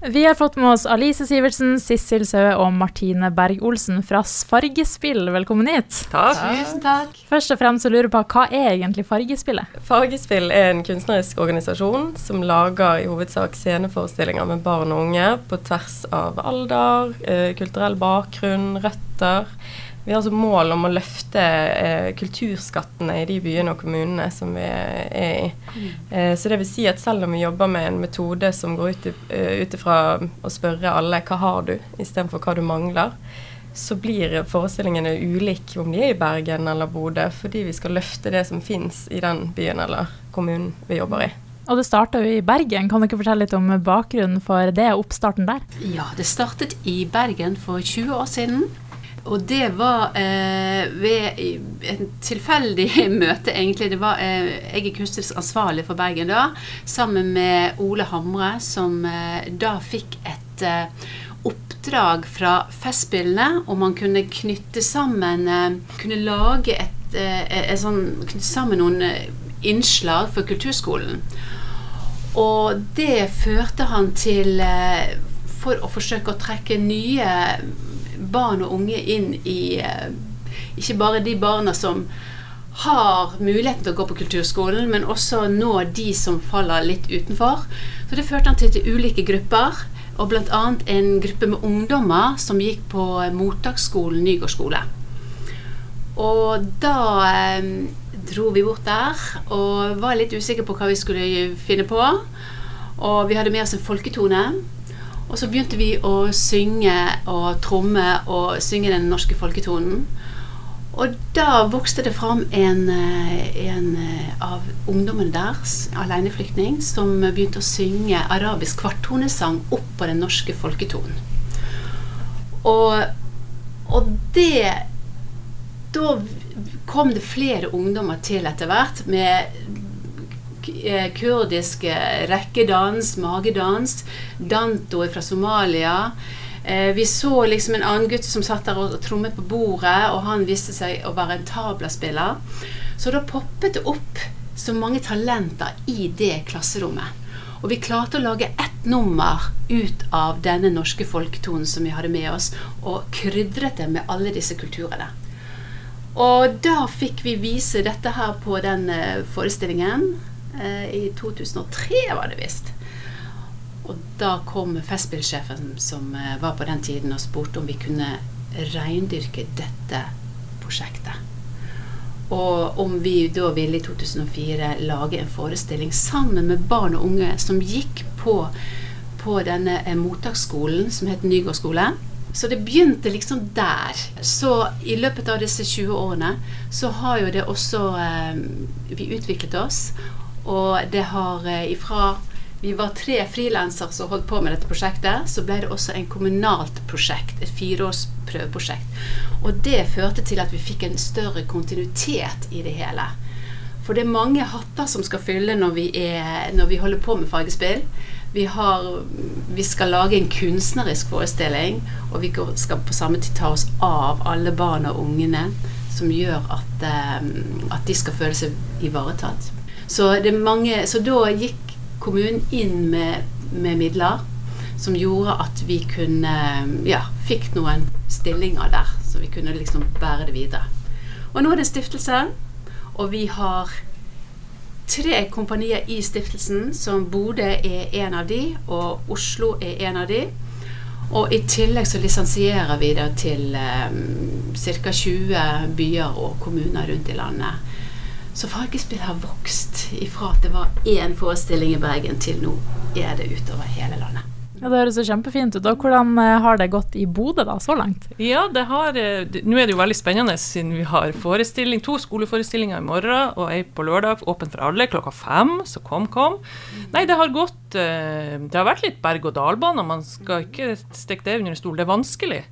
Vi har fått med oss Alice Sivertsen, Sissel Søe og Martine Berg-Olsen fra Fargespill. Velkommen hit. Takk. Tusen takk. Først og fremst så lurer jeg på, hva er egentlig Fargespillet? Fargespill er en kunstnerisk organisasjon som lager i hovedsak sceneforestillinger med barn og unge på tvers av alder, eh, kulturell bakgrunn, røtter. Vi har altså mål om å løfte eh, kulturskattene i de byene og kommunene som vi er i. Eh, så det vil si at selv om vi jobber med en metode som går ut uh, ifra å spørre alle hva har du, istedenfor hva du mangler, så blir forestillingene ulike om de er i Bergen eller Bodø, fordi vi skal løfte det som fins i den byen eller kommunen vi jobber i. Og det starta jo i Bergen. Kan dere fortelle litt om bakgrunnen for det, oppstarten der? Ja, det startet i Bergen for 20 år siden. Og det var eh, ved et tilfeldig møte, egentlig. Det var, eh, jeg er kunstnerisk ansvarlig for Bergen da, sammen med Ole Hamre, som eh, da fikk et eh, oppdrag fra Festspillene om man kunne knytte sammen eh, Kunne lage et, eh, et sånn, knytte sammen noen innslag for kulturskolen. Og det førte han til for å forsøke å trekke nye barn og unge inn i eh, Ikke bare de barna som har muligheten til å gå på kulturskolen, men også nå de som faller litt utenfor. Så det førte han til, til ulike grupper, og bl.a. en gruppe med ungdommer som gikk på mottaksskolen Nygård skole. Og da eh, dro vi bort der og var litt usikre på hva vi skulle finne på. Og vi hadde med oss en folketone. Og så begynte vi å synge og tromme og synge den norske folketonen. Og da vokste det fram en, eh, en eh, av ungdommene der, aleneflyktning, som begynte å synge arabisk kvarttonesang opp på den norske folketonen. Og, og det Da kom det flere ungdommer til etter hvert med kurdisk rekkedans, magedans. Danto fra Somalia. Eh, vi så liksom en annen gutt som satt der og trommet på bordet, og han viste seg å være en tablaspiller. Så da poppet det opp så mange talenter i det klasserommet. Og vi klarte å lage ett nummer ut av denne norske folketonen som vi hadde med oss, og krydret det med alle disse kulturene. Og da fikk vi vise dette her på den eh, forestillingen. Eh, I 2003 var det visst. Og da kom Festspillsjefen som eh, var på den tiden og spurte om vi kunne reindyrke dette prosjektet. Og om vi da ville i 2004 lage en forestilling sammen med barn og unge som gikk på, på denne eh, mottaksskolen som het Nygård skole. Så det begynte liksom der. Så i løpet av disse 20 årene så har jo det også eh, Vi utviklet oss. Og det har eh, ifra vi var tre frilansere som holdt på med dette prosjektet. Så ble det også en kommunalt prosjekt, et fireårsprøveprosjekt. Og det førte til at vi fikk en større kontinuitet i det hele. For det er mange hatter som skal fylle når vi, er, når vi holder på med fargespill. Vi, har, vi, skal lage en kunstnerisk forestilling, og vi skal på samme tid ta oss av alle barna og ungene som gjør at, um, at de skal føle seg ivaretatt. Så, mange, så da gikk kommunen inn med, med, midler som gjorde at vi kunne Ja, fikk noen stillinger der, så vi kunne liksom bære det videre. Og nå er det stiftelse, og vi har tre kompanier i stiftelsen, som Bodø er en av de, og Oslo er en av de. Og i tillegg så lisensierer vi det til um, ca. 20 byer og kommuner rundt i landet. Så Fargespill har vokst ifra at det var én forestilling i Bergen, til nå er det utover hele landet. Ja, Det høres jo kjempefint ut. Og Hvordan eh, har det gått i Bodø da, så langt? Ja, det har, eh, Nå er det jo veldig spennende siden vi har forestilling, to skoleforestillinger i morgen og ei på lørdag, åpen for alle klokka fem. Så kom, kom. Nei, det har gått eh, Det har vært litt berg-og-dal-bane. Man skal ikke stikke det under en stol. Det er vanskelig.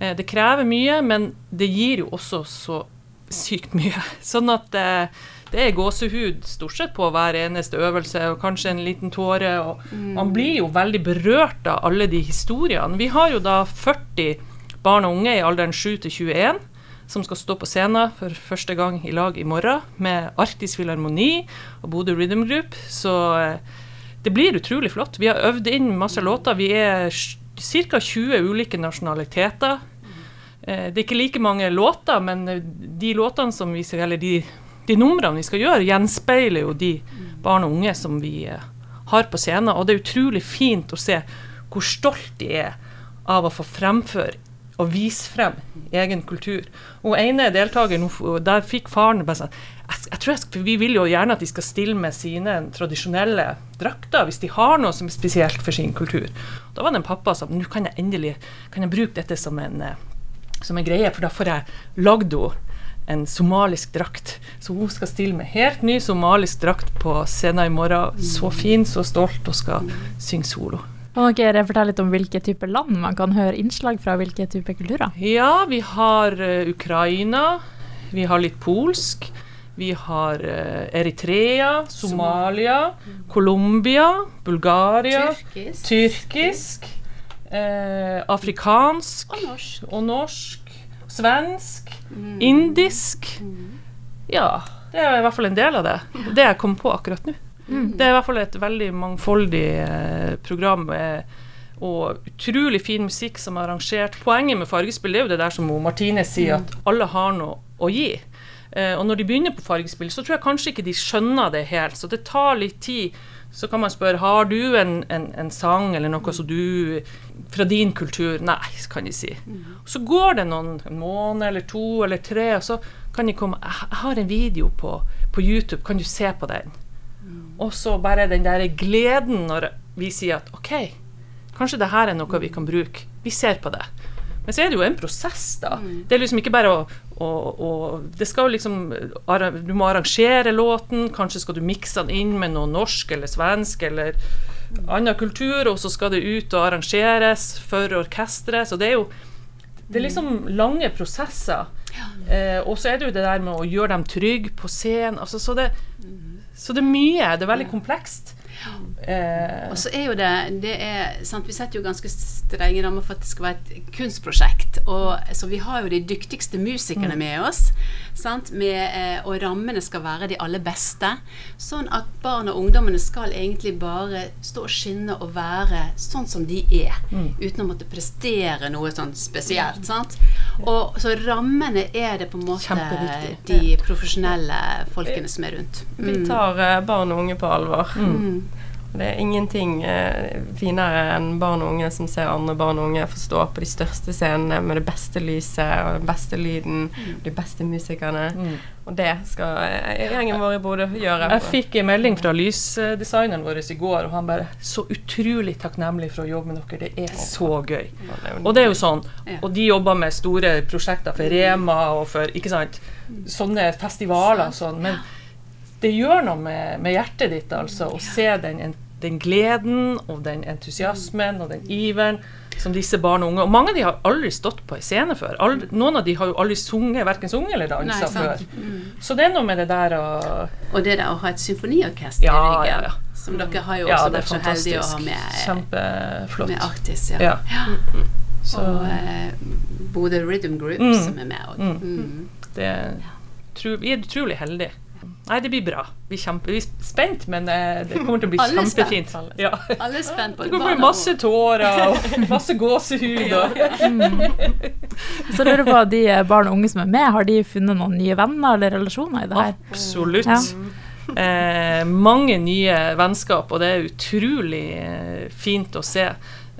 Det krever mye, men det gir jo også så sykt mye. Sånn at eh, det er gåsehud stort sett på hver eneste øvelse, og kanskje en liten tåre. og mm. Man blir jo veldig berørt av alle de historiene. Vi har jo da 40 barn og unge i alderen 7 til 21 som skal stå på scenen for første gang i lag i morgen med Arktis Filharmoni og Bodø Rhythm Group. Så eh, det blir utrolig flott. Vi har øvd inn masse låter. Vi er ca. 20 ulike nasjonaliteter. Eh, det er ikke like mange låter, men eh, de låtene som vi skal, eller de, de numrene vi skal gjøre, gjenspeiler jo de barn og unge som vi eh, har på scenen. Og det er utrolig fint å se hvor stolt de er av å få fremføre og vise frem egen kultur. Og ene deltaker, der fikk faren bare sånn jeg, jeg tror jeg Vi vil jo gjerne at de skal stille med sine tradisjonelle drakter, hvis de har noe som er spesielt for sin kultur. Da var det en pappa som nå kan jeg endelig kan jeg bruke dette som en, som er greie, for da får jeg lagd henne en somalisk drakt. Så hun skal stille med helt ny somalisk drakt på scenen i morgen. Så fin, så stolt, og skal synge solo. Kan dere fortelle litt om hvilke type land man kan høre innslag fra hvilke type kulturer? Ja, vi har uh, Ukraina. Vi har litt polsk. Vi har uh, Eritrea, Somalia, Colombia, Bulgaria, Tyrkisk. tyrkisk, uh, afrikansk Og norsk. og norsk, svensk, indisk. Ja, det er i hvert fall en del av det. Det jeg kom på akkurat nå. Det er i hvert fall et veldig mangfoldig eh, program. Eh, og utrolig fin musikk som er arrangert. Poenget med Fargespill det er jo det der som Martine sier, at alle har noe å gi. Eh, og når de begynner på Fargespill, så tror jeg kanskje ikke de skjønner det helt. Så det tar litt tid. Så kan man spørre har du en, en, en sang eller noe som du fra din kultur Nei, kan de si. Så går det noen en måned eller to eller tre, og så kan de komme Jeg jeg har en video på, på YouTube, kan du se på den? Og så bare den der gleden når vi sier at OK, kanskje det her er noe vi kan bruke. Vi ser på det. Men så er det jo en prosess, da. Det er liksom ikke bare å, å, å Det skal jo liksom Du må arrangere låten, kanskje skal du mikse den inn med noe norsk eller svensk eller annen kultur, og så skal det ut og arrangeres for orkesteret. Så det er jo Det er liksom lange prosesser. Eh, og så er det jo det der med å gjøre dem trygge på scenen. Altså, så, det, så det er mye. Det er veldig komplekst. Eh, Og så er jo det, det er, sant, Vi setter jo ganske strenge rammer for at det skal være et kunstprosjekt. Og, så vi har jo de dyktigste musikerne med oss. Sant, med, eh, og rammene skal være de aller beste. Sånn at barn og ungdommene skal egentlig bare stå og skinne og være sånn som de er. Uten å måtte prestere noe sånn spesielt. Sant? Og, så rammene er det på en måte de profesjonelle folkene som er rundt. Vi tar eh, barn og unge på alvor. Mm. Det er ingenting eh, finere enn barn og unge som ser andre barn og unge få stå på de største scenene med det beste lyset og den beste lyden, de beste musikerne. Mm. Og det skal eh, gjengen vår i Bodø gjøre. Jeg fikk en melding fra lysdesigneren vår i går, og han bare Så utrolig takknemlig for å jobbe med dere. Det er så gøy. Og det er jo sånn. Og de jobber med store prosjekter for Rema og for ikke sant, sånne festivaler og sånn. Men det gjør noe med, med hjertet ditt, altså, å se den, den gleden og den entusiasmen og den iveren som disse barn og unge Og mange av de har aldri stått på en scene før. Aldri, noen av de har jo aldri sunget, verken sunget eller dansa før. Så det er noe med det der å Og det der å ha et symfoniorkester Ja, i ryggen, ja, ja. som dere har jo også er vært så heldige å ha med, Kjempeflott. med Arktis. Ja. Ja. Ja. Så Og uh, Bodø Rhythm Group Mm. som er med. Mm. mm. det, tro, vi er utrolig heldige. Nei, det blir bra. Vi er, kjempe, vi er spent, men eh, det kommer til å bli Alle kjempefint. spent. Ja. Alle er spent på Det kommer til å bli masse tårer og masse gåsehud. Og, Så jeg lurer på, de barn og unge som er med, har de funnet noen nye venner eller relasjoner i det her? absolutt. Ja. Eh, mange nye vennskap, og det er utrolig eh, fint å se.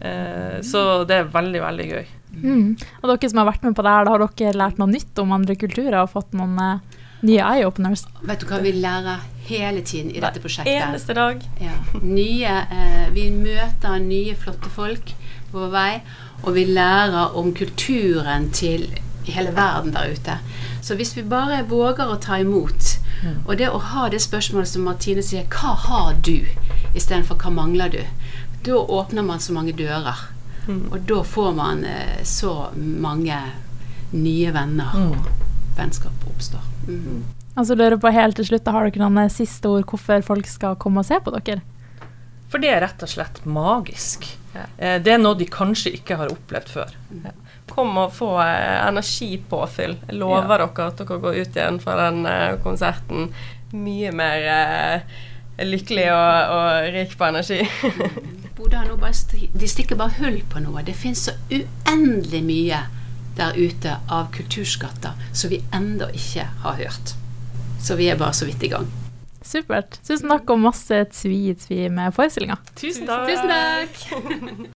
Eh, så det er veldig, veldig gøy. Mm. Og dere som har vært med på det her, da har dere lært noe nytt om andre kulturer og fått noen eh, nye eye-openers? Vet du hva vi lærer hele tiden i dette prosjektet? Eneste dag. Ja. Nye, eh, vi møter nye, flotte folk på vår vei, og vi lærer om kulturen til hele verden der ute. Så hvis vi bare våger å ta imot, og det å ha det spørsmålet som Martine sier, hva har du, istedenfor hva mangler du, da åpner man så mange dører. Og da får man eh, så mange nye venner, og vennskap oppstår. Mm. Altså lurer på helt til slutt, har dere noen eh, siste ord hvorfor folk skal komme og se på dere? For det er rett og slett magisk. Ja. Eh, det er noe de kanskje ikke har opplevd før. Kom og få eh, energipåfyll. Jeg lover dere at dere går ut igjen fra den konserten mye mer lykkelig og, og rik på energi. Bodø har nå bare de stikker bare hull på noe. Det finnes så uendelig mye der ute av kulturskatter som vi ennå ikke har hørt. Så vi er bare så vidt i gang. Supert. Tusen takk og masse tvi-tvi med forestillinga. Tusen takk. Tusen takk!